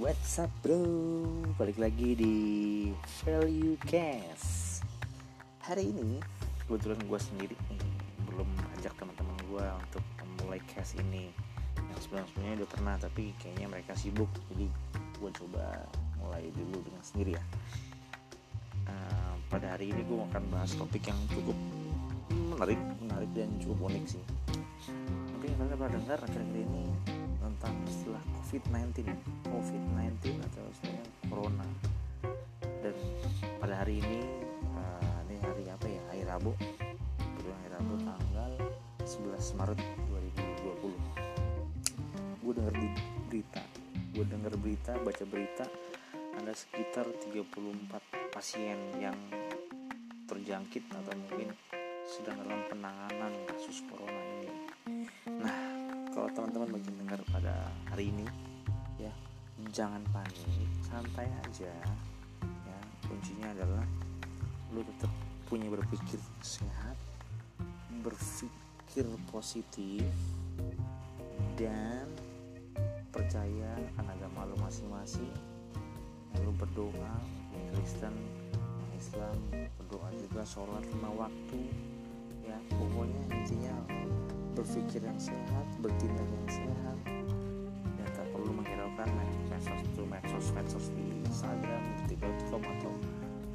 What's up bro? Balik lagi di Value Cast. Hari ini kebetulan gue sendiri nih Belum ajak teman-teman gue untuk memulai cast ini. Yang sebelum-sebelumnya udah pernah tapi kayaknya mereka sibuk. Jadi gue coba mulai dulu dengan sendiri ya. Uh, Pada hari ini gue akan bahas topik yang cukup menarik Menarik dan cukup unik sih. Mungkin kalian pernah dengar akhir-akhir ini tentang istilah COVID-19 COVID-19 atau istilahnya Corona. Dan pada hari ini uh, ini hari apa ya? Hari Rabu. Betul hari Rabu tanggal 11 Maret 2020 gue denger di berita gue denger berita baca berita ada sekitar 34 pasien yang terjangkit atau mungkin sedang dalam penanganan kasus corona ini kalau teman-teman bagi dengar pada hari ini ya jangan panik santai aja. Ya kuncinya adalah lu tetap punya berpikir sehat berpikir positif dan percaya akan agama lu masing-masing. Lalu berdoa Kristen Islam berdoa juga sholat lima waktu. Ya pokoknya intinya berpikir yang sehat, bertindak yang sehat, dan tak perlu menghiraukan medsos itu medsos medsos di Instagram, detik.com atau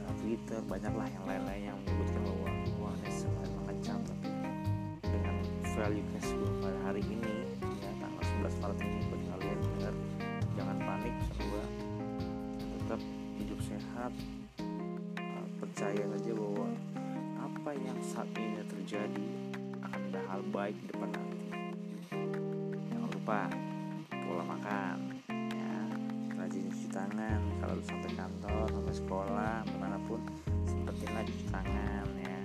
uh, Twitter, banyaklah yang lain-lain yang menyebutkan bahwa ini sangat mengecam tapi dengan value cash gue pada hari ini ya tanggal 11 Maret ini bagi kalian benar jangan panik sama tetap hidup sehat. Uh, percaya saja bahwa apa yang saat ini terjadi akan ada hal baik di depan nanti jangan lupa pola makan ya. Rajin cuci tangan kalau sampai kantor sampai sekolah di mana pun sempetin lagi cuci tangan ya.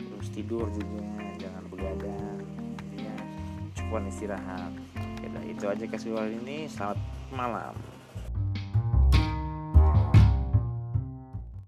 Terus tidur juga jangan begadang ya. Cukup istirahat. Ya itu aja kasih ini selamat malam